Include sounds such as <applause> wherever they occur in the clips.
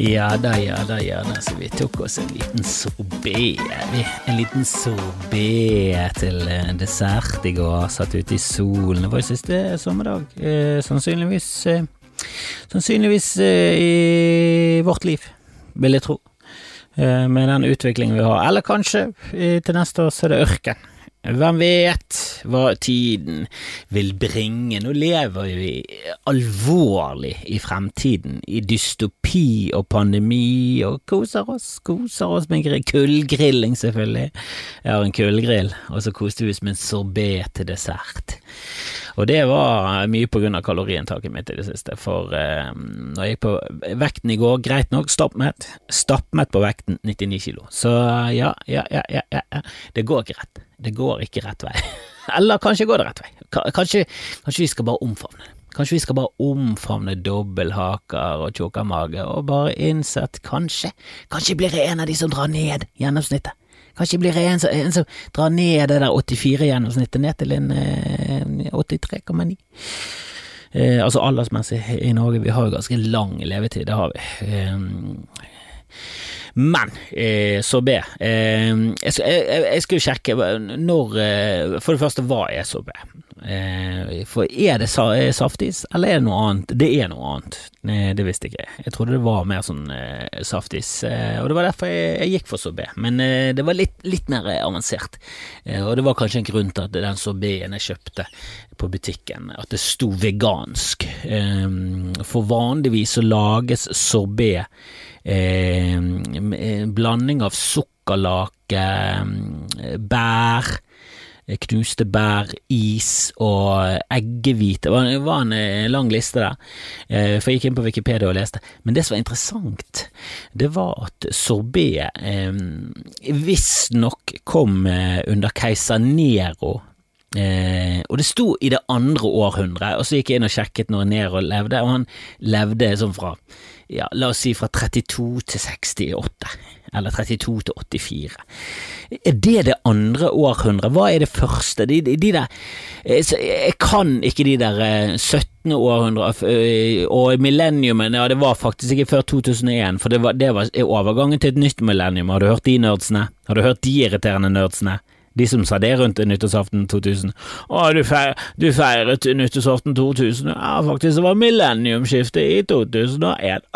Ja da, ja da, ja da, så vi tok oss en liten sorbé. En liten sorbé til eh, dessert i går. Satt ute i solen. Det var siste sommerdag. Eh, sannsynligvis eh, Sannsynligvis eh, i vårt liv, vil jeg tro. Eh, med den utviklingen vi har. Eller kanskje eh, til neste år så er det ørken. Hvem vet hva tiden vil bringe? Nå lever vi alvorlig i fremtiden, i dystopi og pandemi, og koser oss, koser oss med gri- kullgrilling, selvfølgelig. Jeg har en kullgrill, og så koste vi oss med en sorbé til dessert. Og det var mye av kaloriinntaket mitt i det siste, for eh, når jeg gikk på vekten i går, greit nok, stappmett, stappmett på vekten, 99 kilo. Så ja, ja, ja, ja, ja, det går ikke rett. Det går ikke rett vei. <laughs> Eller kanskje går det rett vei. Kanskje, kanskje vi skal bare omfavne det. Kanskje vi skal bare omfavne dobbelthaker og tjukka mage, og bare innse at kanskje, kanskje blir jeg en av de som drar ned gjennomsnittet. Kanskje ikke bli en en som drar ned det der 84-gjennomsnittet ned til en eh, 83,9. Eh, altså aldersmessig i Norge, vi har jo ganske lang levetid, det har vi. Eh, men eh, be, eh, jeg, jeg, jeg skulle sjekke når eh, For det første, hva er så Eh, for er det eh, saftis, eller er det noe annet? Det er noe annet, eh, det visste ikke jeg. Jeg trodde det var mer sånn eh, saftis, eh, og det var derfor jeg, gikk for sorbé. Men eh, det var litt, litt mer eh, avansert, eh, og det var kanskje en grunn til at den sorbéen jeg kjøpte på butikken, at det sto vegansk. Eh, for vanligvis så lages sorbé eh, en blanding av sukkerlake, eh, bær, eh, knuste bær, is og eggehvite. Det var, en eh, lang liste der, eh, for jeg gikk inn på Wikipedia og leste. Men det som var interessant, det var at sorbé eh, visstnok kom eh, under keiser Nero. Eh, og det sto i det andre århundret, og så gikk jeg inn og sjekket når Nero levde, og han levde sånn fra ja, la oss si fra 32 til 68, eller 32 til 84. Er det det andre århundret? Hva er det første? De, de, de der eh, Jeg kan ikke de der eh, 17. århundre eh, og millenniumen, ja det var faktisk ikke før 2001, for det var, det var overgangen til et nytt millennium. Har du hørt de nerdsene? Har du hørt de irriterende nerdsene? De som sa det rundt nyttårsaften 2000. Å, du, feir, du feiret nyttårsaften 2000. Ja, faktisk, det var millenniumsskiftet i 2001.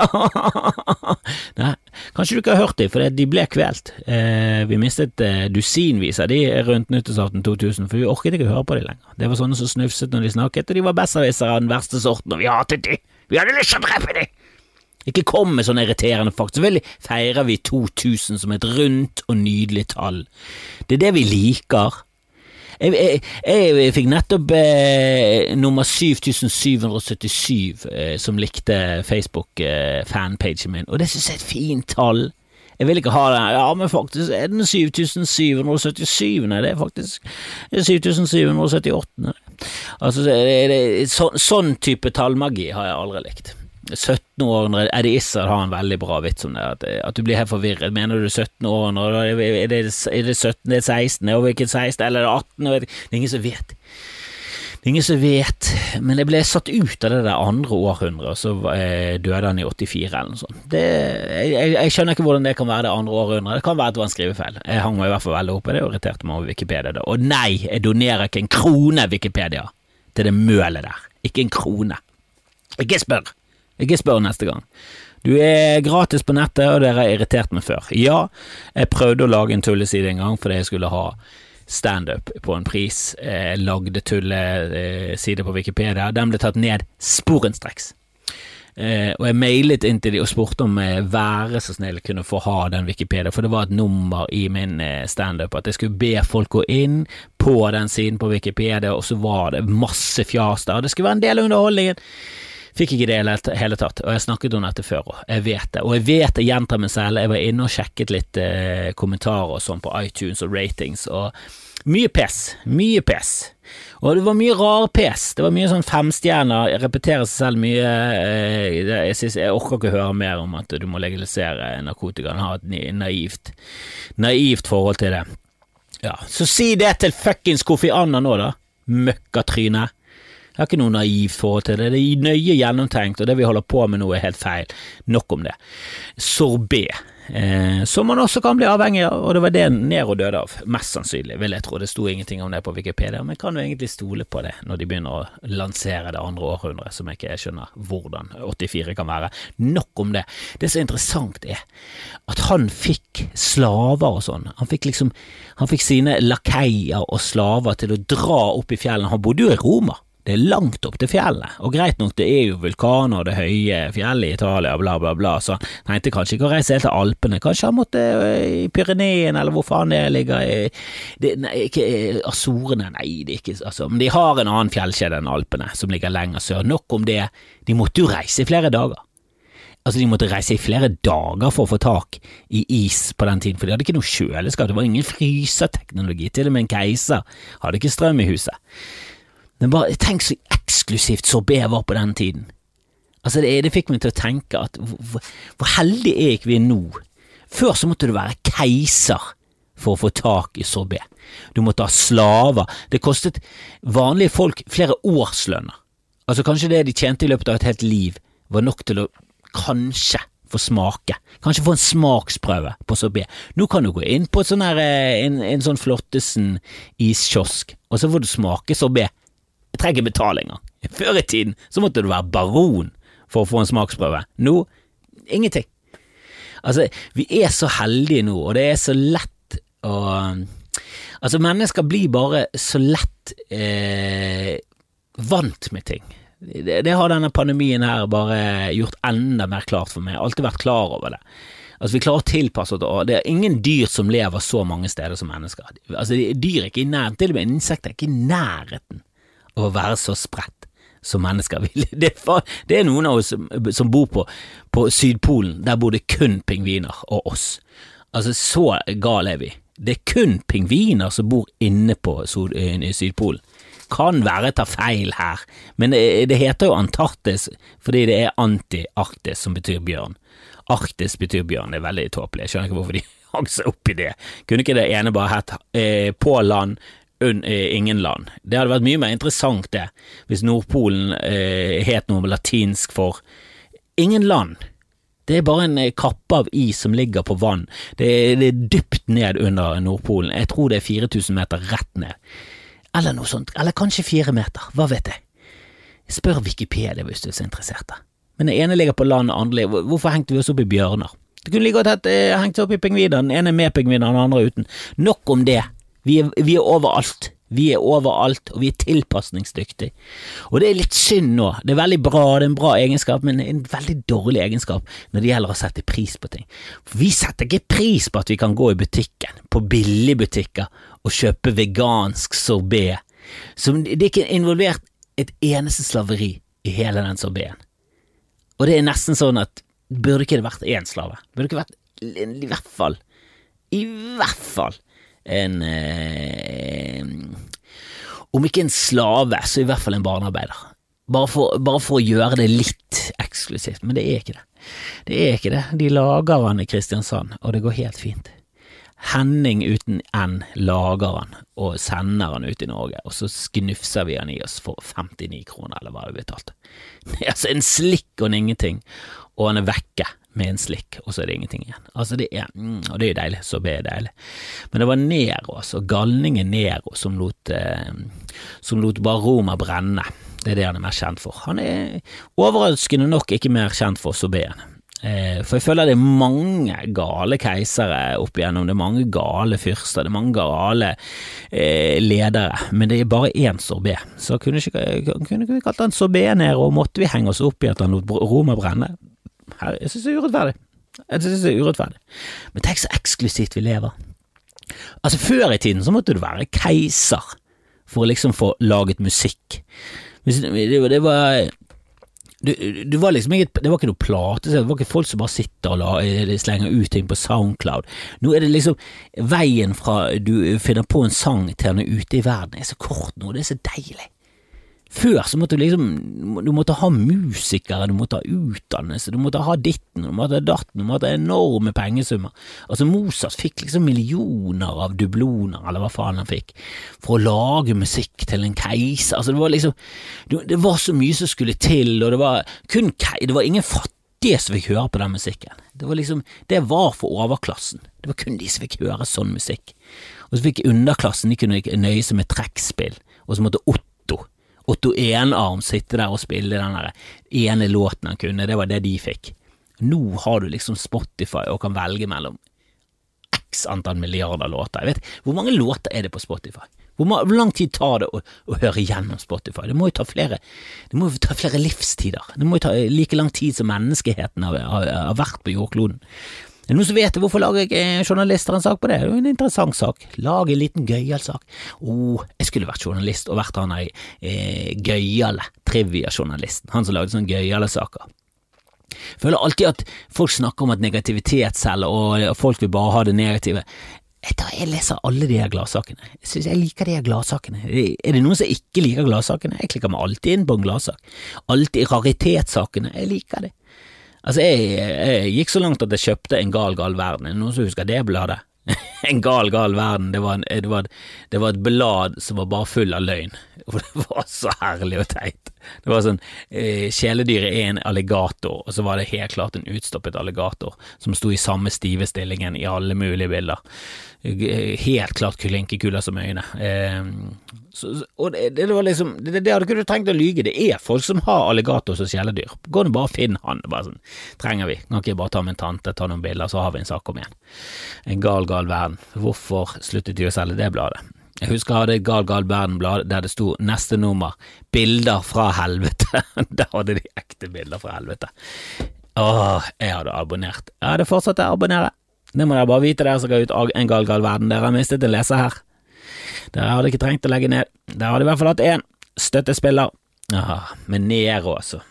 <laughs> Nei, kanskje du ikke har hørt dem, for de ble kvelt. Eh, vi mistet eh, dusinvis av de rundt nyttårsaften 2000, for vi orket ikke høre på dem lenger. Det var sånne som snufset når de snakket, og de var besserwissere av den verste sorten, og vi hatet dem. Vi hadde lyst til å drepe de. Ikke kom med sånn irriterende fakta. Selvfølgelig feirer vi 2000 som et rundt og nydelig tall. Det er det vi liker. Jeg, jeg, jeg fikk nettopp eh, nummer 7777 eh, som likte Facebook-fanpagen min, og det synes jeg er et fint tall. Jeg vil ikke ha det, ja, men faktisk er den 7777, nei, det er faktisk 7778. Altså, det, det, så, sånn type tallmagi har jeg aldri likt. 17-århundre Eddie Izzard har en veldig bra vits om det, at, at du blir helt forvirret. Mener du 17-århundre, er det, er det 17, det er 16, og hvilket 16, eller 18? Jeg vet. Det er ingen som vet. Det er ingen som vet, men jeg ble satt ut av det der andre århundret, og så eh, døde han i 84 eller noe sånt. Det, jeg, jeg skjønner ikke hvordan det kan være det andre århundret. Det kan være at det var en skrivefeil. Jeg hang meg i hvert fall veldig opp i det og irriterte meg over Wikipedia. Da. Og nei, jeg donerer ikke en krone Wikipedia til det mølet der. Ikke en krone. Ikke spør. Ikke spør neste gang. Du er gratis på nettet, og dere har irritert meg før. Ja, jeg prøvde å lage en tulleside en gang fordi jeg skulle ha standup på en pris. Jeg lagde tulleside på Wikipedia. Den ble tatt ned sporenstreks. Eh, og jeg mailet inn til de og spurte om jeg være så snill kunne få ha den Wikipedia, for det var et nummer i min eh, standup at jeg skulle be folk gå inn på den siden på Wikipedia, og så var det masse fjas der, og det skulle være en del av underholdningen. Fikk ikke det i det hele tatt, og jeg snakket om dette før, òg, jeg vet det. Og jeg vet jeg gjentar meg selv, jeg var inne og sjekket litt eh, kommentarer og sånn på iTunes og ratings, og mye pes, mye pes. Og det var mye rar pes, det var mye sånn femstjerner, repeterer seg selv mye, eh, jeg, synes, jeg orker ikke høre mer om at du må legalisere narkotika, ha et naivt, naivt forhold til det. Ja, så si det til fuckings Kofi Anna nå, da, møkkatryne. Jeg har ikke noe naivt forhold til det. Det er nøye gjennomtenkt, og det vi holder på med nå er helt feil. Nok om det. Sorbé eh, som man også kan bli avhengig av, og det var det Nero døde av, mest sannsynlig, vil jeg tro. Det sto ingenting om det på Wikipedia, men kan jo egentlig stole på det når de begynner å lansere det andre århundret, som jeg ikke skjønner hvordan 84 kan være. Nok om det. Det som er interessant, er at han fikk slaver og sånn. Han fikk liksom Han fikk sine lakeier og slaver til å dra opp i fjellene. Han bodde jo i Roma. Det er langt opp til fjellet, og greit nok, det er jo vulkaner og det høye fjellet i Italia, bla, bla, bla, så han tenkte kanskje ikke å reise helt til Alpene, kanskje han måtte øh, i Pyreneen, eller hvor faen det ligger i det, Nei, ikke øh, Azorene, nei, det er ikke altså, Men de har en annen fjellkjede enn Alpene, som ligger lenger sør. Nok om det, de måtte jo reise i flere dager. Altså, de måtte reise i flere dager for å få tak i is på den tiden, for de hadde ikke noe kjøleskap, det var ingen fryseteknologi, til og med en keiser hadde ikke strøm i huset. Men bare tenk så eksklusivt sorbé var på den tiden. Altså det, det fikk meg til å tenke at hvor, hvor heldige er ikke vi nå? Før så måtte du være keiser for å få tak i sorbé. Du måtte ha slaver. Det kostet vanlige folk flere årslønner. Altså Kanskje det de tjente i løpet av et helt liv, var nok til å kanskje få smake. Kanskje få en smaksprøve på sorbé. Nå kan du gå inn på sånn her, eh, en, en sånn Flottesen iskiosk, og så får du smake sorbé trenger betale. <laughs> Før i tiden så måtte du være baron for å få en smaksprøve. Nå ingenting. Altså, vi er så heldige nå, og det er så lett å Altså, mennesker blir bare så lett eh, vant med ting. Det, det, har denne pandemien her bare gjort enda mer klart for meg. Jeg har alltid vært klar over det. Altså, vi klarer å tilpasse oss, det er ingen dyr som lever så mange steder som mennesker. Altså, dyr er ikke i nærheten, til og med insekter er ikke i nærheten å være så spredt som mennesker vil. <laughs> Det, det er noen av oss som, som bor på, på, Sydpolen, der bor det kun pingviner og oss. Altså, så gale er vi. Det er kun pingviner som bor inne på Sydpolen. Kan være jeg tar feil her, men det, det heter jo Antarktis fordi det er anti-Arktis, som betyr bjørn. Arktis betyr bjørn, det er veldig tåpelig, jeg skjønner ikke hvorfor de <laughs> hang seg opp i det. Kunne ikke det ene bare hett eh, på land Eh, ingen land. Det hadde vært mye mer interessant det, hvis Nordpolen eh, het noe latinsk for ingen land. Det er bare en eh, kappe av is som ligger på vann. Det er, det er, dypt ned under Nordpolen. Jeg tror det er 4000 meter rett ned. Eller noe sånt. Eller kanskje fire meter. Hva vet jeg. Spør Wikipedia hvis du er så interessert. Men den ene ligger på land, den andre Hvorfor hengte vi oss opp i bjørner? Det kunne like godt hengt seg opp i pingviner. Den ene er med pingviner, den andre uten. Nok om det. Vi er, vi er overalt. Vi er overalt, og vi er tilpasningsdyktige. Og det er litt synd nå. Det er veldig bra, det er en bra egenskap, men en veldig dårlig egenskap når det gjelder å sette pris på ting. For vi setter ikke pris på at vi kan gå i butikken, på billigbutikker, og kjøpe vegansk sorbé. Som, det er ikke involvert et eneste slaveri i hele den sorbeen. Og det er nesten sånn at burde ikke det vært én slave? Burde det ikke vært i hvert fall, i hvert fall en eh, Om ikke en slave, så i hvert fall en barnearbeider. Bare for, bare for, å gjøre det litt eksklusivt, men det er ikke det. Det er ikke det. De lager han i Kristiansand, og det går helt fint. Henning uten N lager han og sender han ut i Norge, og så sknufser vi han i oss for 59 kroner, eller hva det betalte. <laughs> Det er altså en slikk og en ingenting, og han er vekke med en slikk, og så er det ingenting igjen. Altså det er, mm, Og det er jo deilig, så det er deilig. Men det var Nero, altså galningen Nero, som lot, eh, som lot bare Roma brenne. Det er det han er mer kjent for. Han er overraskende nok ikke mer kjent for sorbeen. Eh, for jeg føler det er mange gale keisere opp igjennom, det er mange gale fyrster, det er mange gale eh, ledere, men det er bare én sorbé. Så kunne, ikke, kunne vi kalt han sorbé Nero, og måtte vi henge oss opp i at han lot Roma brenne? Jeg synes det er urettferdig. Jeg synes det er urettferdig. Men tenk så eksklusivt vi lever. Altså, før i tiden så måtte du være keiser for å liksom få laget musikk. Det var, det var det, var liksom ikke, det var ikke noe plate, det var ikke folk som bare sitter og la, eh, slenger ut ting på Soundcloud. Nå er det liksom veien fra du finner på en sang til den er ute i verden, er så kort nå, det er så deilig. Før så måtte du liksom Du måtte ha musikere, du måtte ha utdannelse, du måtte ha ditten, du måtte ha datten, du måtte ha enorme pengesummer. Altså Mozart fikk liksom millioner av dubloner, eller hva faen han fikk, for å lage musikk til en keiser. Altså Det var liksom Det var så mye som skulle til, og det var kun Det var ingen fattige som fikk høre på den musikken. Det var liksom Det var for overklassen. Det var kun de som fikk høre sånn musikk. Og så fikk underklassen de kunne nøye seg med trekkspill, og så måtte Otto Otto Enarm sitte der og spille den ene låten han kunne, det var det de fikk. Nå har du liksom Spotify og kan velge mellom x antall milliarder låter. Jeg vet, Hvor mange låter er det på Spotify? Hvor, hvor lang tid tar det å, å, høre gjennom Spotify? Det må jo ta flere, det må jo ta flere livstider. Det må jo ta like lang tid som menneskeheten har, har, har vært på jordkloden. Er det noen som vet hvorfor lager ikke journalister en sak på det? Det er jo en interessant sak. Lag en liten gøyal sak. Å, oh, jeg skulle vært journalist og vært han der eh, gøyale trivia-journalisten, han som lagde sånne gøyale saker. Jeg føler alltid at folk snakker om at negativitet selger, og folk vil bare ha det negative. Jeg leser alle de her gladsakene. Jeg synes jeg liker de her gladsakene. Er det noen som ikke liker gladsakene? Jeg klikker meg alltid inn på en gladsak. Alltid raritetssakene. Jeg liker det. Altså, jeg, jeg, gikk så langt at jeg kjøpte En gal, gal verden. Er det noen som husker det bladet? <laughs> en gal, gal verden. Det var, en, det, var, det var, et blad som var bare full av løgn. <laughs> Og det var så herlig og teit. Det var sånn eh, Kjæledyret er en alligator, og så var det helt klart en utstoppet alligator som sto i samme stive stillingen i alle mulige bilder. Helt klart kylinkekuler som øyne. Eh, så, og det, det, var liksom Det, det hadde ikke du trengt å lyge. Det er folk som har alligator som kjæledyr. Gå nå bare og finn han. Bare sånn, trenger vi. Kan ikke jeg bare ta en tante, ta noen bilder, så har vi en sak om igjen. En gal, gal verden. Hvorfor sluttet de å selge det bladet? Jeg husker jeg hadde et Gal Gal Verden-blad der det sto neste nummer Bilder fra helvete. <laughs> der hadde de ekte bilder fra helvete. Åh, jeg hadde abonnert. Jeg hadde fortsatt å abonnere. Det må dere bare vite, dere som ga ut En gal gal verden. Dere har mistet en leser her. Dere hadde ikke trengt å legge ned. Dere hadde i hvert fall hatt én støttespiller. Åh, med Nero, altså.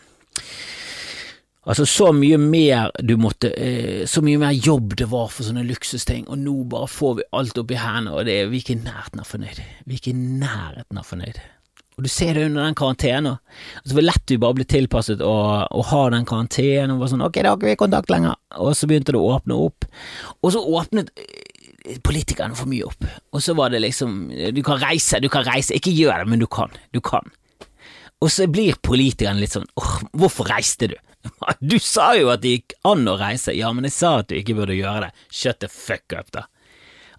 Altså, så mye mer du måtte eh, Så mye mer jobb det var for sånne luksusting, og nå bare får vi alt opp i hendene, og det er, vi ikke i nærheten av fornøyd. Vi er ikke i nærheten av fornøyd. Og du ser det under den karantenen. Altså, hvor lett vi bare ble tilpasset å, å ha den karantenen. Og var sånn, ok, da har ikke kontakt lenger. Og så begynte det å åpne opp. Og så åpnet eh, politikerne for mye opp. Og så var det liksom Du kan reise, du kan reise. Ikke gjør det, men du kan. Du kan. Og så blir politikerne litt sånn åh, hvorfor reiste du? <laughs> Du sa jo at det gikk an å reise. Ja, men jeg sa at du ikke burde gjøre det. Shut the fuck up, da.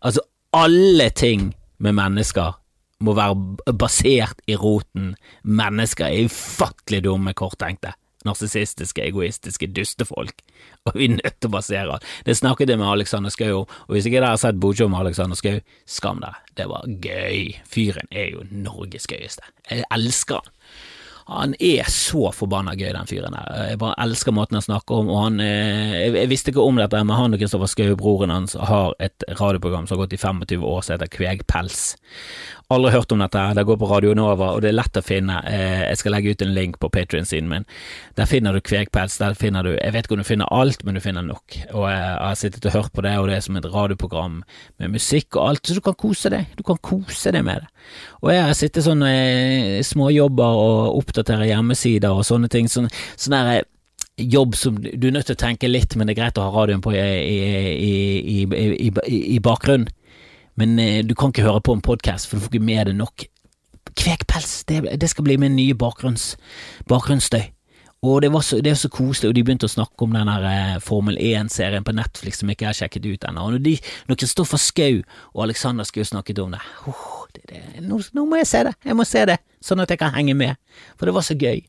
Altså, alle ting med mennesker må være basert i roten. Mennesker er ufattelig dumme, korttenkte, narsissistiske, egoistiske dustefolk, <laughs> og vi er nødt til å basere alt. Det snakket jeg med Alexander Schou og hvis ikke dere har sett Bojo med Alexander Schou, skam dere, det var gøy. Fyren er jo Norges gøyeste. Jeg elsker han. Han er så forbanna gøy, den fyren der. Jeg bare elsker måten han snakker om, og han eh, Jeg visste ikke om dette, men han og Kristoffer Schou, broren hans, har et radioprogram som har gått i 25 år, som heter Kvegpels. Aldri hørt om dette, det går på Radio Nova, og det er lett å finne. Eh, jeg skal legge ut en link på Patrion-siden min. Der finner du Kvegpels, der finner du Jeg vet ikke om du finner alt, men du finner nok. Og jeg har sittet og hørt på det, og det er som et radioprogram med musikk og alt, så du kan kose deg. Du kan kose deg med det. Og jeg har sittet sånn i småjobber og oppdaterer hjemmesider og sånne ting. Sånn, sånn der, eh, jobb som du er nødt til å tenke litt, men det er greit å ha radioen på i, i, i, i bakgrunnen. Men eh, du kan ikke høre på en podkast, for du får ikke med deg nok. Kvekpels, det, det, skal bli min nye bakgrunns, bakgrunnsstøy. Og det, så, det, er så koselig, og de begynte å snakke om den eh, Formel 1-serien på Netflix som ikke har sjekket ut ennå. Og når Kristoffer Schou og Alexander Schou snakket om det, oh, det, det nå, nå, må jeg se det, jeg må se det, sånn at jeg kan henge med, for det var så gøy.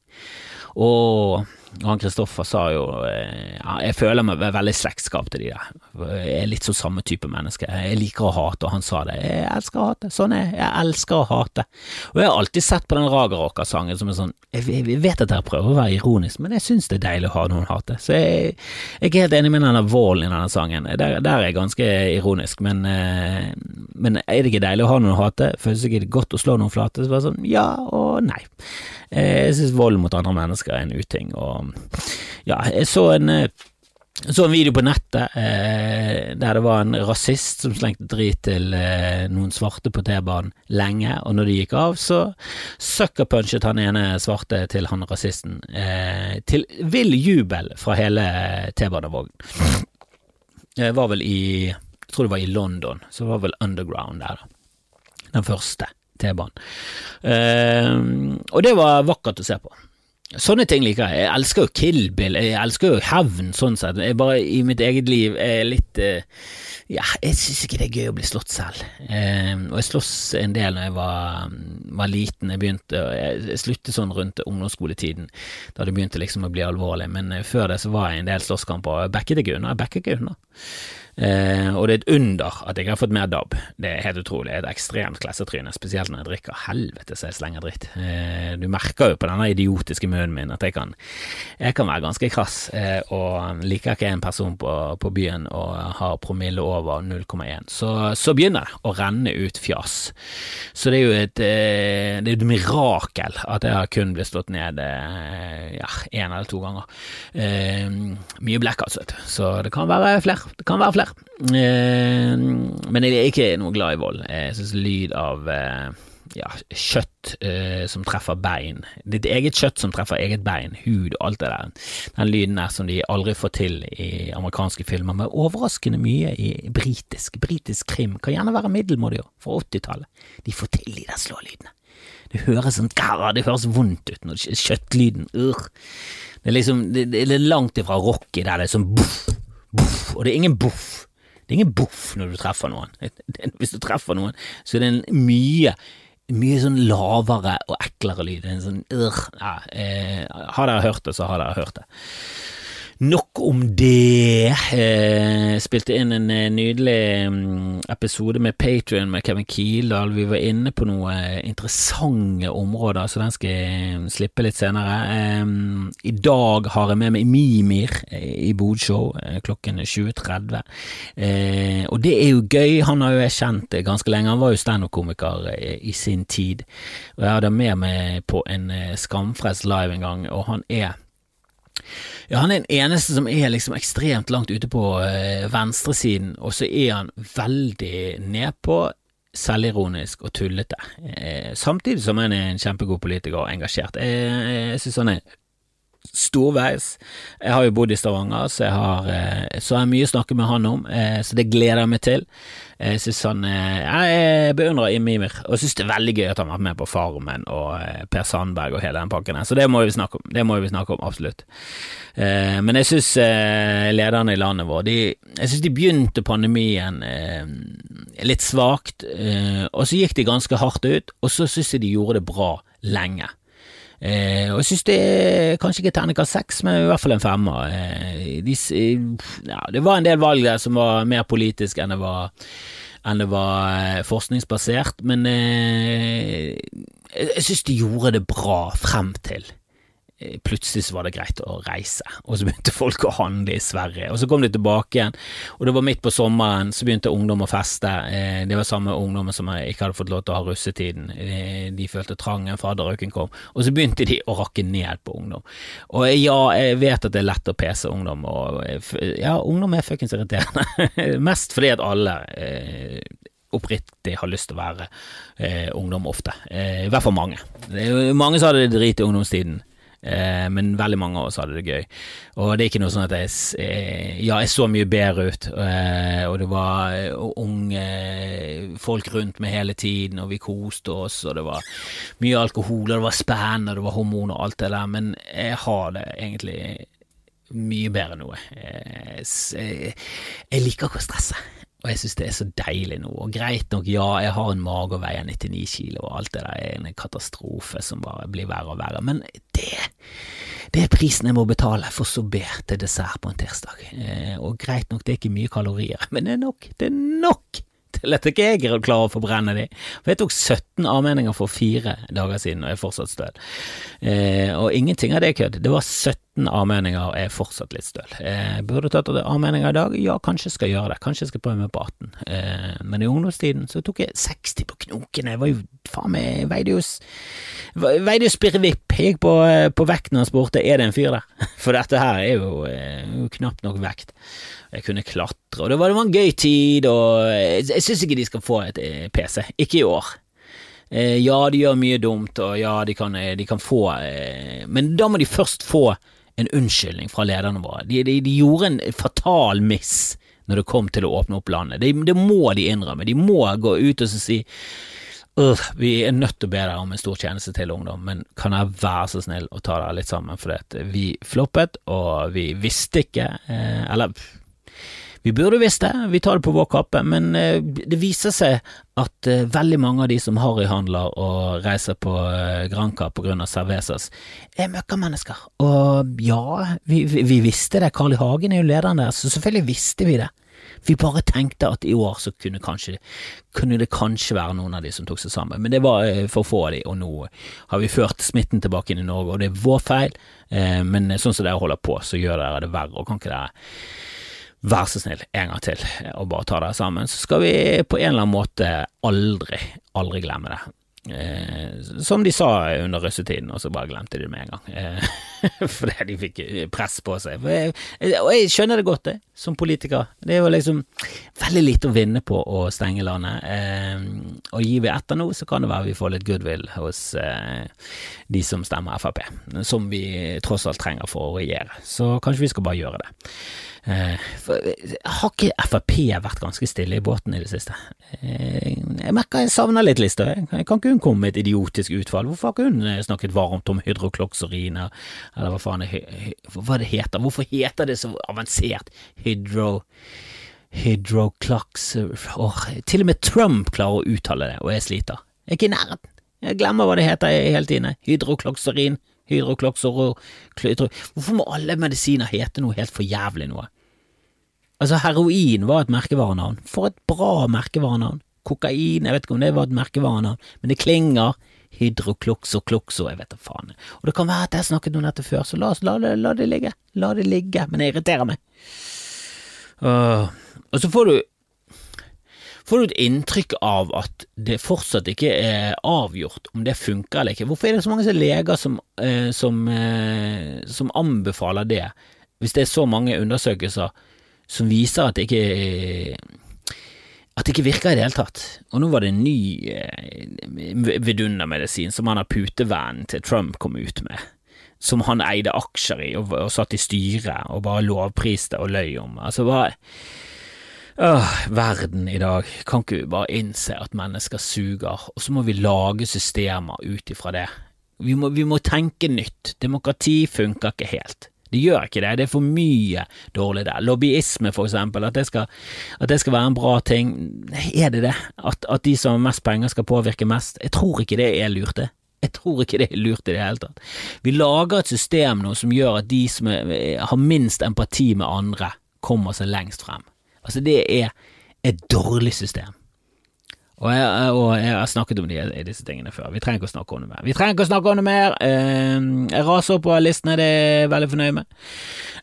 Og han Kristoffer sa jo eh, ja, Jeg føler meg veldig slektskap til de der. Jeg er litt sånn samme type menneske. Jeg liker å hate, og han sa det. Jeg elsker å hate. Sånn er jeg. Jeg elsker å hate. Og jeg har alltid sett på den Raga-rocka-sangen som er sånn Jeg vet at jeg prøver å være ironisk, men jeg syns det er deilig å ha noen hate. Så jeg, jeg er helt enig med denne volden i denne sangen. Der, der er jeg ganske ironisk, men, eh, men er det ikke deilig å ha noen hate? Føles det ikke godt å slå noen flate? Så bare sånn ja og nei. Eh, jeg synes vold mot andre mennesker er en uting, og ja, jeg så en eh, så en video på nettet eh, der det var en rasist som slengte drit til eh, noen svarte på T-banen lenge, og når de gikk av, så suckerpunchet han ene svarte til han rasisten, eh, til vill jubel fra hele T-banevognen. Det var vel i Jeg tror det var i London, så det var vel Underground der, da. den første T-banen. Eh, og det var vakkert å se på. Sånne ting liker jeg. Jeg elsker jo Kill Bill, jeg elsker jo hevn, sånn sett. Jeg bare i mitt eget liv er litt uh, Ja, jeg syns ikke det er gøy å bli slått selv. Uh, og jeg sloss en del når jeg var, var liten. Jeg begynte Jeg sluttet sånn rundt ungdomsskoletiden, da det begynte liksom å bli alvorlig. Men uh, før det så var jeg en del slåsskamper, og jeg backet ikke unna. Jeg backet ikke unna. Eh, og det er et under at jeg har fått mer DAB. Det er helt utrolig. Det er et ekstremt klessetryne, spesielt når jeg drikker. Helvete så jeg slenger dritt. Eh, du merker jo på denne idiotiske munnen min at jeg kan, jeg kan være ganske krass, eh, og liker ikke en person på, på byen og har promille over 0,1, så, så, begynner det å renne ut fjas. Så det er jo et, eh, det er et mirakel at jeg har kun blitt slått ned én ja, eller to ganger. Eh, mye blackouts, vet du, så det kan være flere. Det kan være flere. Eh, men jeg er ikke noe glad i vold. Jeg syns lyd av eh, ja, kjøtt eh, som treffer bein, ditt eget kjøtt som treffer eget bein, hud og alt det der, den lyden der som de aldri får til i amerikanske filmer, men overraskende mye i britisk. Britisk krim kan gjerne være middelmådig fra 80-tallet. De får til de der slålydene. Det høres sånn det høres vondt ut når kjøttlyden uh. Det er liksom det, det er langt ifra rocky der det er sånn boff, boff, og det er ingen boff. Det er ingen boff når du treffer noen. Hvis du treffer noen, så er det en mye mye sånn lavere og eklere lyd. En sånn øh, ja, eh, Har dere hørt det, så har dere hørt det. Nok om det. Eh, spilte inn en eh, nydelig um, episode med Patrion med Kevin Kildahl. Vi var inne på noen interessante områder, så den skal jeg mm, slippe litt senere. Eh, I dag har jeg med meg Mimir eh, i Bodshow eh, klokken 20.30. Eh, og det er jo gøy. Han har jo jeg kjent ganske lenge. Han var jo standup-komiker i sin tid. Og jeg hadde med meg på en Skamfrelst live en gang, og han er ja, han er den eneste som er liksom ekstremt langt ute på øh, venstresiden, og så er han veldig nedpå, selvironisk og tullete. Eh, samtidig som han er en kjempegod politiker og engasjert. Eh, jeg synes han er storveis. Jeg har jo bodd i Stavanger, så jeg har, eh, så jeg har mye å snakke med han om, eh, så det gleder jeg meg til. Jeg synes han eh, Jeg beundrer Imimir, og synes det er veldig gøy at han har vært med på Farmen og Per Sandberg og hele den pakken her, så det må vi snakke om. Det må vi snakke om, absolutt. Men jeg synes lederne i landet vårt Jeg synes de begynte pandemien litt svakt, og så gikk de ganske hardt ut, og så synes jeg de gjorde det bra lenge. Eh, og jeg synes det er kanskje ikke terningkast seks, men i hvert fall en femmer. Eh, de, ja, det var en del valg der som var mer politisk enn det var, enn det var eh, forskningsbasert, men eh, jeg synes de gjorde det bra frem til plutselig så var det greit å reise, og så begynte folk å handle i Sverige. Og så kom de tilbake igjen, og det var midt på sommeren, så begynte ungdom å feste. Eh, det var samme ungdommen som ikke hadde fått lov til å ha russetiden. Eh, de følte trangen, fadderøken kom, og så begynte de å rakke ned på ungdom. Og ja, jeg vet at det er lett å pese ungdom, og ja, ungdom er fuckings irriterende. <laughs> Mest fordi at alle oppriktig har lyst til å være eh, ungdom ofte. Eh, I hvert fall mange. Mange som hadde det drit i ungdomstiden. Eh, men veldig mange av oss hadde det gøy. Og det er ikke noe sånn at jeg eh, Ja, jeg så mye bedre ut, eh, og det var unge folk rundt meg hele tiden, og vi koste oss, og det var mye alkohol, og det var spenn, og det var hormoner og alt det der, men jeg har det egentlig mye bedre nå. Jeg, jeg liker ikke å stresse. Og jeg synes det er så deilig nå. Og greit nok, ja, jeg har en mage og veier 99 kilo, og alt det der er en katastrofe som bare blir verre og verre. Men det, det er prisen jeg må betale for sorbet til dessert på en tirsdag. Eh, og greit nok, det er ikke mye kalorier, <laughs> men det er nok. Det er nok til at ikke jeg klarer å forbrenne de. For jeg tok 17 avmenninger for fire dager siden, og jeg er fortsatt støl. Eh, og ingenting av det er kødd. Det var 17 17 avmeninger er fortsatt litt støl. Eh, burde tatt A-meninger i dag? Ja, kanskje skal gjøre det. Kanskje skal prøve meg på 18. Eh, men i ungdomstiden så tok jeg 60 på knokene. Jeg var jo faen meg Veide jo Veide jo spirrevipp. Jeg gikk på, eh, på vekten og spurte er det en fyr der. <laughs> For dette her er jo, eh, jo knapt nok vekt. Jeg kunne klatre, og det var, det var en gøy tid, og jeg, jeg syns ikke de skal få et eh, PC. Ikke i år. Eh, ja, de gjør mye dumt, og ja, de kan, eh, de kan få eh, Men da må de først få en unnskyldning fra lederne våre. De, de, de, gjorde en fatal miss når det kom til å åpne opp landet. Det, det må de innrømme. De må gå ut og si vi er nødt til å be dere om en stor tjeneste til ungdom, men kan jeg være så snill å ta dere litt sammen, for vi floppet, og vi visste ikke, eh, eller vi burde visst det, vi tar det på vår kappe, men eh, det viser seg at eh, veldig mange av de som harryhandler og reiser på eh, Granca på grunn av Cervezas, er møkkamennesker. Og ja, vi, vi, visste det, Carl I. Hagen er jo lederen der, så selvfølgelig visste vi det. Vi bare tenkte at i år så kunne, kanskje, kunne, det kanskje være noen av de som tok seg sammen, men det var for få av de, og nå har vi ført smitten tilbake inn i Norge, og det er vår feil, men sånn som dere holder på, så gjør dere det verre, og kan ikke dere vær så snill, en gang til, og bare ta det sammen, så skal vi på en eller annen måte aldri, aldri glemme det. Eh, som de sa under russetiden, og så bare glemte de det med en gang. Eh, <laughs> fordi de fikk press på seg. Jeg, og jeg skjønner det godt, det, som politiker. Det er jo liksom veldig lite å vinne på å stenge landet. Eh, og gir vi etter nå, så kan det være vi får litt goodwill hos eh, de som stemmer Frp, som vi tross alt trenger for å regjere. Så kanskje vi skal bare gjøre det. Eh, har ikke Frp vært ganske stille i båten i det siste? Eh, jeg merker jeg savner litt Listhaug. Kan ikke hun komme med et idiotisk utfall? Hvorfor har ikke hun eh, snakket varmt om hydrokloksorin, eller hva faen det, hva det heter? Hvorfor heter det så avansert hydro... Hydroclux oh, Til og med Trump klarer å uttale det, og jeg sliter. Jeg er ikke i nærheten. Jeg glemmer hva det heter hele tiden. Hydrokloksorin, hydroklokser Hvorfor må alle medisiner hete noe helt for jævlig noe? Altså, heroin var et merkevarenavn. For et bra merkevarenavn. Kokain, jeg vet ikke om det var et merkevarenavn, men det klinger. Hydroklokso, klokso, jeg vet da faen. Og det kan være at jeg har snakket om dette før, så la, oss, la, det, la det ligge. La det ligge, men det irriterer meg. Uh, og så får du får du et inntrykk av at det fortsatt ikke er avgjort om det funker eller ikke. Hvorfor er det så mange leger som, eh, som, eh, som anbefaler det, hvis det er så mange undersøkelser som viser at det ikke at det ikke virker i det hele tatt. Og nå var det en ny eh, vidundermedisin som han har putevennen til Trump kom ut med, som han eide aksjer i og, og satt i styret og bare lovpriste og løy om. Altså hva verden i dag, kan ikke vi bare innse at mennesker suger, og så må vi lage systemer ut ifra det. Vi må, vi må tenke nytt. Demokrati funker ikke helt. Det gjør ikke det, det er for mye dårlig der. Lobbyisme, for eksempel, at det skal, at det skal være en bra ting. Er det det? At, at, de som har mest penger skal påvirke mest? Jeg tror ikke det er lurt, det. Jeg tror ikke det er lurt i det hele tatt. Vi lager et system nå som gjør at de som er, har minst empati med andre, kommer seg lengst frem. Altså, det er et dårlig system. Og jeg, og jeg, har snakket om de, disse tingene før. Vi trenger ikke å snakke om det mer. Vi trenger ikke å snakke om det mer. Eh, jeg raser på listene, det er jeg veldig fornøyd med.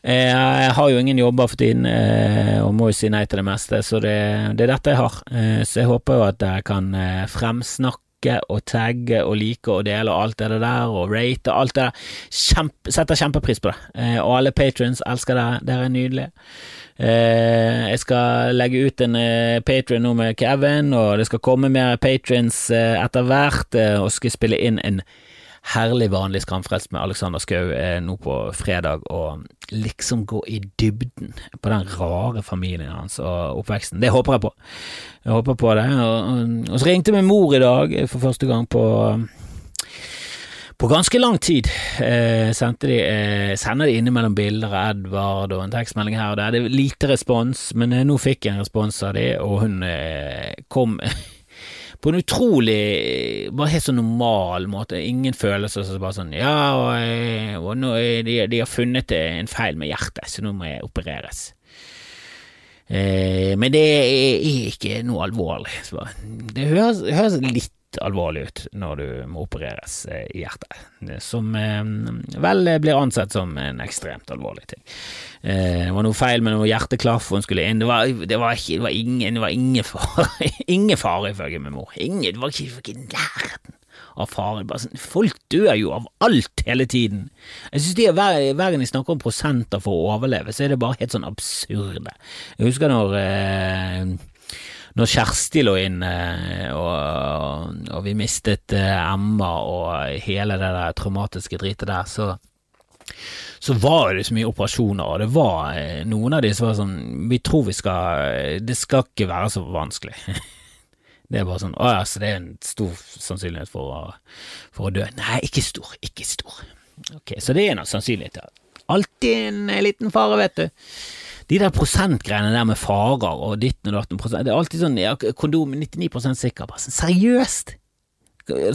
Eh, jeg har jo ingen jobber for tiden, eh, og må jo si nei til det meste, så det, det er dette jeg har. Så jeg håper jo at jeg kan fremsnakke og tagge og like og dele og alt det der, og rate og alt det der. Kjempe, setter kjempepris på det. Og alle patrons elsker det. dere er nydelige. Eh, jeg skal legge ut en eh, Patrion nå med Kevin, og det skal komme mer patrions eh, etter hvert, og skal spille inn en herlig vanlig Skamfrelst med Alexander Skau nå på fredag, og liksom gå i dybden på den rare familien hans og oppveksten. Det håper jeg på. Jeg håper på det. Og, og så ringte min mor i dag for første gang på på ganske lang tid eh, de, eh, sender de innimellom bilder av Edvard og en tekstmelding her og der. Det er lite respons, men eh, nå fikk jeg en respons av de, og hun eh, kom på en utrolig Bare helt sånn normal måte. Ingen følelser. Så bare sånn Ja, og, eh, og nå, de, de, har funnet en feil med hjertet, så nå må jeg opereres. Eh, men det er ikke noe alvorlig. Det høres, høres litt alvorlig ut når du må opereres eh, i hjertet, som eh, vel blir ansett som en ekstremt alvorlig ting. Det var noe feil med noe hjerteklaff, hun skulle inn, det var, det var, ikke, det var ingen, det var ingen fare, <laughs> ingen fare ifølge min mor, ingen, det var ikke, ikke nærheten av faren. Sånn, folk dør jo av alt hele tiden. Jeg synes de, hver, hver, gang de snakker om prosenter for å overleve, så er det bare helt sånn absurde. Jeg husker når eh, når Kjersti lå inne og, og, vi mistet eh, Emma og hele det der traumatiske dritet der, så, så var det så mye operasjoner, og det var eh, noen av de som var sånn Vi tror vi skal Det skal ikke være så vanskelig. <laughs> Det er bare sånn Å ja, så det er en stor sannsynlighet for å, for å dø. Nei, ikke stor, ikke stor. Ok, så det er en sannsynlighet. Alltid en liten fare, vet du. De der prosentgreiene der med farer og ditten og datten Det er alltid sånn ja, kondom 99 sikker. Bare sånn, seriøst?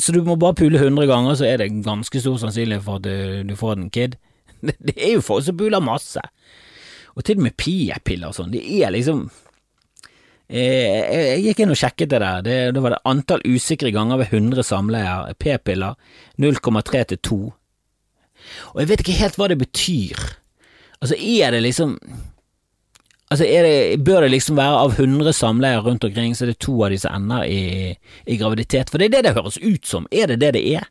Så du må bare pule 100 ganger, så er det ganske stor sannsynlighet for at du, du får en kid? <laughs> Det, det er jo folk som puler masse. Og til og med p-piller og sånn. Det er liksom Eh, jeg gikk inn og sjekket det der. Det, det var det antall usikre ganger ved 100 samleier. P-piller 0,3 til 2. Og jeg vet ikke helt hva det betyr. Altså, er det liksom Altså, det, Bør det liksom være av 100 samleier rundt omkring, så er det to av som ender i, i graviditet? For det er det det høres ut som. Er det det det er?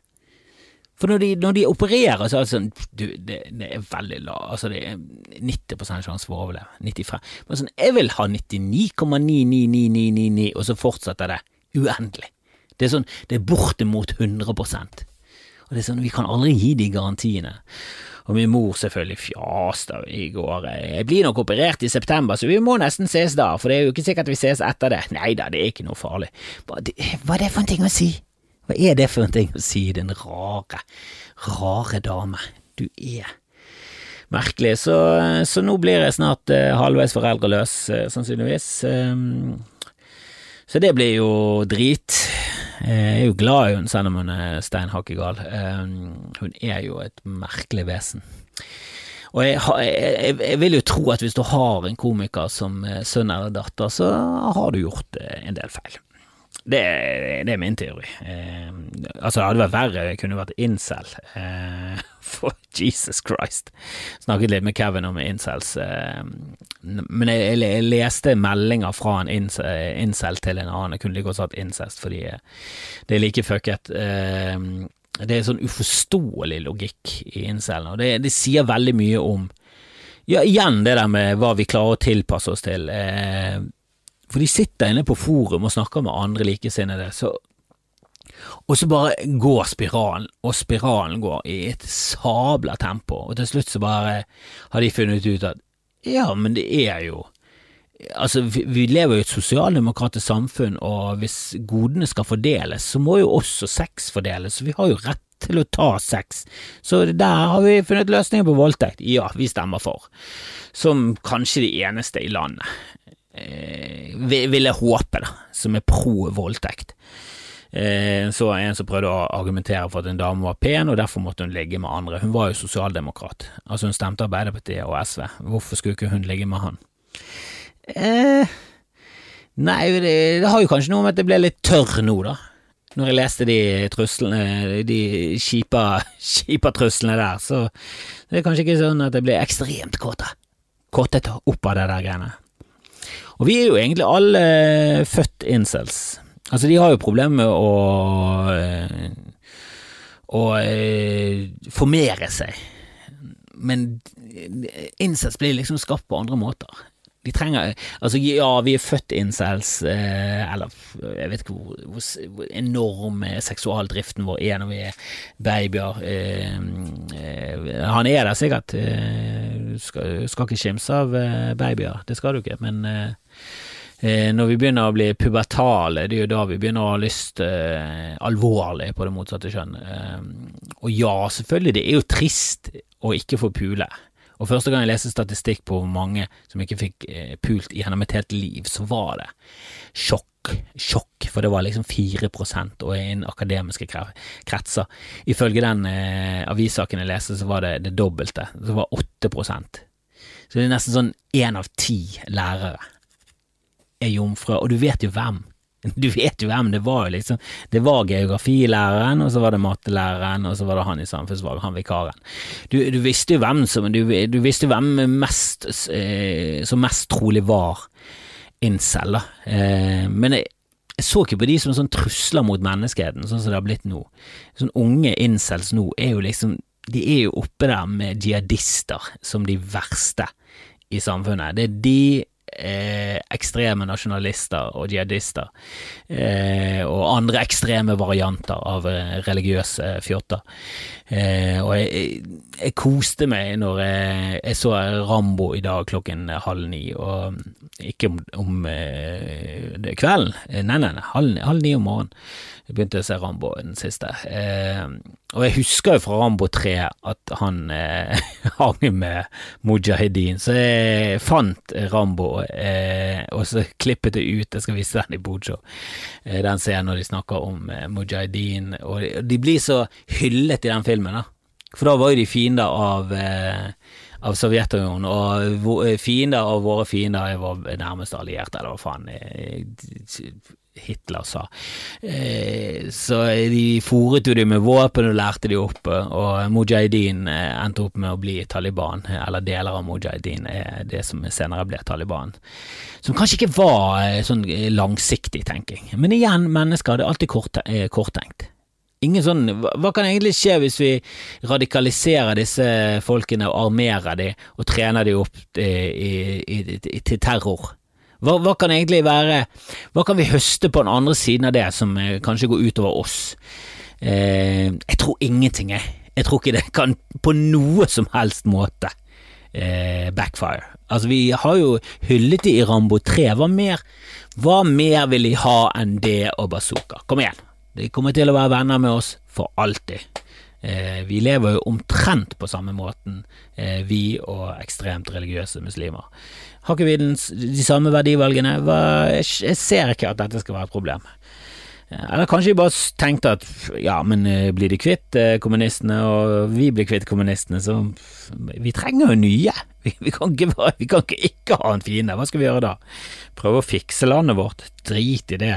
For når de, når de opererer, så er det sånn du, det, det, er veldig lav Altså, det er 90 sjanse for å overleve. 95. Men sånn, jeg vil ha 99,99999, og så fortsetter det uendelig. Det er sånn, det er bortimot 100 Og det er sånn, vi kan aldri gi de garantiene. Og min mor selvfølgelig fjasta i går. Jeg blir nok operert i september, så vi må nesten ses da, for det er jo ikke sikkert vi ses etter det. Nei da, det er ikke noe farlig. Hva er det for en ting å si? Hva er det for en ting å si, din rare, rare dame du er? Merkelig, så, så nå blir jeg snart eh, halvveis foreldreløs, eh, sannsynligvis. Um, så det blir jo drit. Jeg er jo glad i henne, selv om hun er stein hakkegal. Um, hun er jo et merkelig vesen. Og jeg, jeg, jeg, vil jo tro at hvis du har en komiker som sønn eller datter, så har du gjort en del feil. Det, det, er min teori. Eh, altså, det hadde vært verre, det kunne vært incel. Eh, <laughs> for Jesus Christ. Snakket litt med Kevin om incels. Eh, men jeg, jeg, leste meldinger fra en incel, til en annen. Jeg kunne like godt sagt incest, fordi det er like fucket. Eh, det er sånn uforståelig logikk i incelen, og det, det, sier veldig mye om Ja, igjen det der med hva vi klarer å tilpasse oss til. Eh, for de sitter inne på forum og snakker med andre likesinnede, så og så bare går spiralen, og spiralen går i et sabla tempo, og til slutt så bare har de funnet ut at ja, men det er jo Altså, vi, vi lever jo i et sosialdemokratisk samfunn, og hvis godene skal fordeles, så må jo også sex fordeles, så vi har jo rett til å ta sex. Så der har vi funnet løsninger på voldtekt. Ja, vi stemmer for. Som kanskje de eneste i landet eh, vil jeg håpe, da, som er pro voldtekt. Eh, så en som prøvde å argumentere for at en dame var pen, og derfor måtte hun ligge med andre. Hun var jo sosialdemokrat, altså hun stemte Arbeiderpartiet og SV. Hvorfor skulle ikke hun ligge med han? Eh, nei, det, det, har jo kanskje noe med at det ble litt tørr nå, da. Når jeg leste de truslene, de kjipa, <laughs> kjipa truslene der, så det er kanskje ikke sånn at jeg blir ekstremt kåt. Kåtete opp av det der greiene. Og vi er jo egentlig alle født incels. Altså, de har jo problemer med å eh, å eh, formere seg, men incels blir liksom skapt på andre måter. De trenger Altså, ja, vi er født incels, eh, eller jeg vet ikke hvor, hvor, enorm seksualdriften vår er når vi er babyer. han er der sikkert. skal, skal ikke skimse av babyer, det skal du ikke, men når vi begynner å bli pubertale, det er jo da vi begynner å ha lyst eh, alvorlig på det motsatte kjønn. Eh, og ja, selvfølgelig, det er jo trist å ikke få pule. Og første gang jeg leste statistikk på hvor mange som ikke fikk eh, pult gjennom et helt liv, så var det sjokk. Sjokk, for det var liksom 4% og innen akademiske kretser. Ifølge den eh, avissaken jeg leste, så var det det dobbelte. Det var 8% Så det er nesten sånn én av ti lærere er jomfru, og du vet jo hvem <laughs> Du vet jo hvem det var, jo liksom. Det var geografilæreren, og så var det mattelæreren, og så var det han i samfunnsfag, han vikaren. Du, du, visste jo hvem som Du, du visste hvem mest, eh, som mest trolig var incel. Eh, men jeg, jeg, så ikke på de som sånn trusler mot menneskeheten, sånn som det har blitt nå. Sånn unge incels nå er jo liksom De er jo oppe der med jihadister som de verste i samfunnet. Det er de eh, ekstreme nasjonalister og jihadister, eh, og andre ekstreme varianter av eh, religiøse fjotter. Eh, og jeg, jeg, koste meg når jeg, jeg, så Rambo i dag klokken halv ni, og ikke om, om eh, kvelden, nei, nei, nei, halv, halv ni om morgenen. Jeg begynte å se Rambo den siste. Eh, og jeg husker jo fra Rambo 3 at han eh, <laughs> hang med mujahedin, så jeg fant Rambo, eh, og så klippet det ut, jeg skal vise den i Bojo, eh, den scenen når de snakker om eh, mujahedin, og de, de, blir så hyllet i den filmen, da. For da var jo de fiender av eh, av Sovjetunionen, og fiender av våre fiender er vår nærmeste allierte, eller hva faen. Hitler sa. Eh, så de fòret jo dem med våpen og lærte de opp, og Mujahedin eh, endte opp med å bli Taliban, eller deler av Mujahedin er det som senere ble Taliban. Som kanskje ikke var eh, sånn langsiktig tenking, men igjen, mennesker det er alltid kort, korttenkt. Ingen sånn, Hva kan egentlig skje hvis vi radikaliserer disse folkene og armerer dem og trener dem opp i, i, i, til terror? Hva, hva, kan egentlig være Hva kan vi høste på den andre siden av det som eh, kanskje går utover oss? Eh, jeg tror ingenting, jeg. Jeg tror ikke det kan på noe som helst måte eh, backfire. Altså, vi har jo hyllet dem i Rambo 3. Hva mer, hva mer vil de ha enn det og bazooka? Kom igjen. De kommer til å være venner med oss for alltid. Eh, vi lever jo omtrent på samme måten, eh, vi og ekstremt religiøse muslimer. Har ikke vi den, de samme verdivalgene? Jeg, jeg ser ikke at dette skal være et problem. Eh, eller kanskje vi bare tenkte at ja, men eh, blir de kvitt eh, kommunistene, og vi blir kvitt kommunistene, så vi trenger jo nye. <laughs> Vi, vi, kan ikke, vi, kan ikke, ikke ha en fiende, hva skal vi gjøre da? Prøve å fikse landet vårt? Drit i det.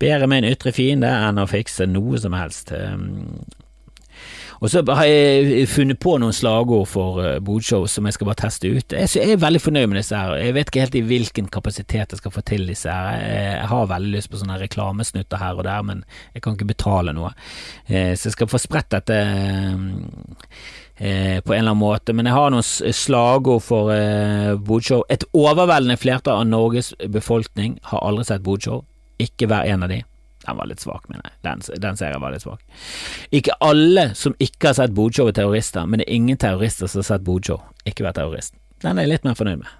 Bedre med en ytre fiende enn å fikse noe som helst. Og så har jeg funnet på noen slagord for uh, bodshow som jeg skal bare teste ut. Jeg, er veldig fornøyd med disse her. Jeg vet ikke helt i hvilken kapasitet jeg skal få til disse her. Jeg har veldig lyst på sånne reklamesnutter her og der, men jeg kan ikke betale noe. Uh, så jeg skal få spredt dette uh, på en eller annen måte, men jeg har noen slagord for bodshow. Et overveldende flertall av Norges befolkning har aldri sett bodshow. Ikke hver en av de. Den var litt svak, mener jeg. Den, den serien var litt svak. Ikke alle som ikke har sett Bojo, er terrorister, men det er ingen terrorister som har sett Bojo. ikke vært terrorist. Den er jeg litt mer fornøyd med.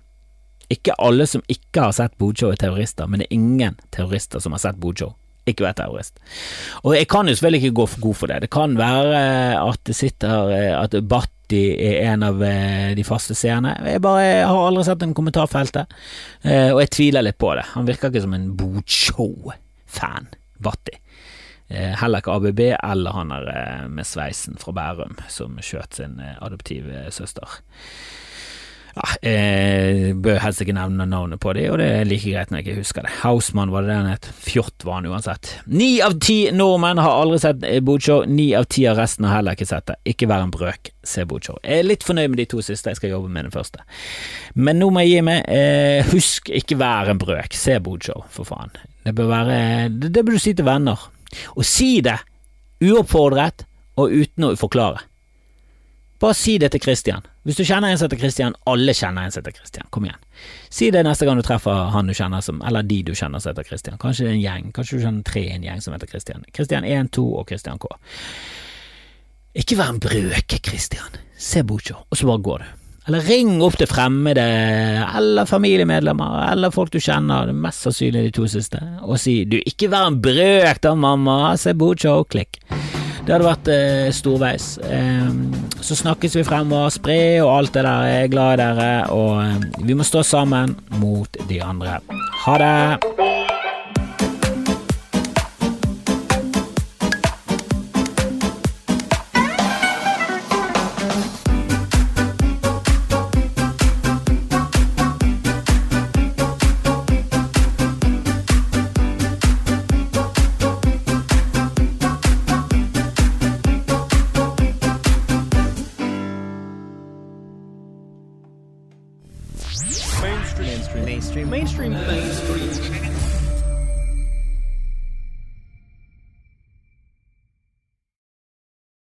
Ikke alle som ikke har sett Bojo, er terrorister, men det er ingen terrorister som har sett Bojo. ikke vært terrorist. Og jeg kan jo selvfølgelig ikke gå for god for det. Det kan være at det sitter At Batti er en av eh, de faste seerne. Jeg bare har aldri sett en kommentarfeltet, eh, og jeg tviler litt på det. Han virker ikke som en bocho Fan Batti. Eh, heller ikke ABB eller han der med sveisen fra Bærum som skjøt sin adoptive søster. Ja, jeg bør helst ikke nevne navnet på dem, og det er like greit når jeg ikke husker det. Hausmann var det den het. Fjott var han uansett. Ni av ti nordmenn har aldri sett Bodshow, ni av ti av resten har heller ikke sett det. Ikke vær en brøk, se Bodshow. Jeg er litt fornøyd med de to siste, jeg skal jobbe med den første. Men nå må jeg gi meg. Eh, husk, ikke vær en brøk, se Bodshow, for faen. Det bør være Det, det bør du si til venner. Og si det uoppfordret og uten å forklare. Bare si det til Christian. Hvis du kjenner en som heter Christian, alle kjenner en som heter Christian. Kom igjen. Si det neste gang du treffer han du kjenner som, eller de du kjenner som heter Christian. Kanskje det er en gjeng, kanskje du kjenner tre i en gjeng som heter Christian. Christian 1, 2 og Christian K. Ikke vær en brøke, Christian. Se Bucho, og så bare går du. Eller ring opp til fremmede, eller familiemedlemmer, eller folk du kjenner, det mest sannsynlig de to siste, og si du, ikke vær en brøk da, mamma, se Bucho, klikk. Det hadde vært eh, storveis. Eh, så snakkes vi fremover, spre og alt det der. Jeg er glad i dere, og eh, vi må stå sammen mot de andre. Ha det!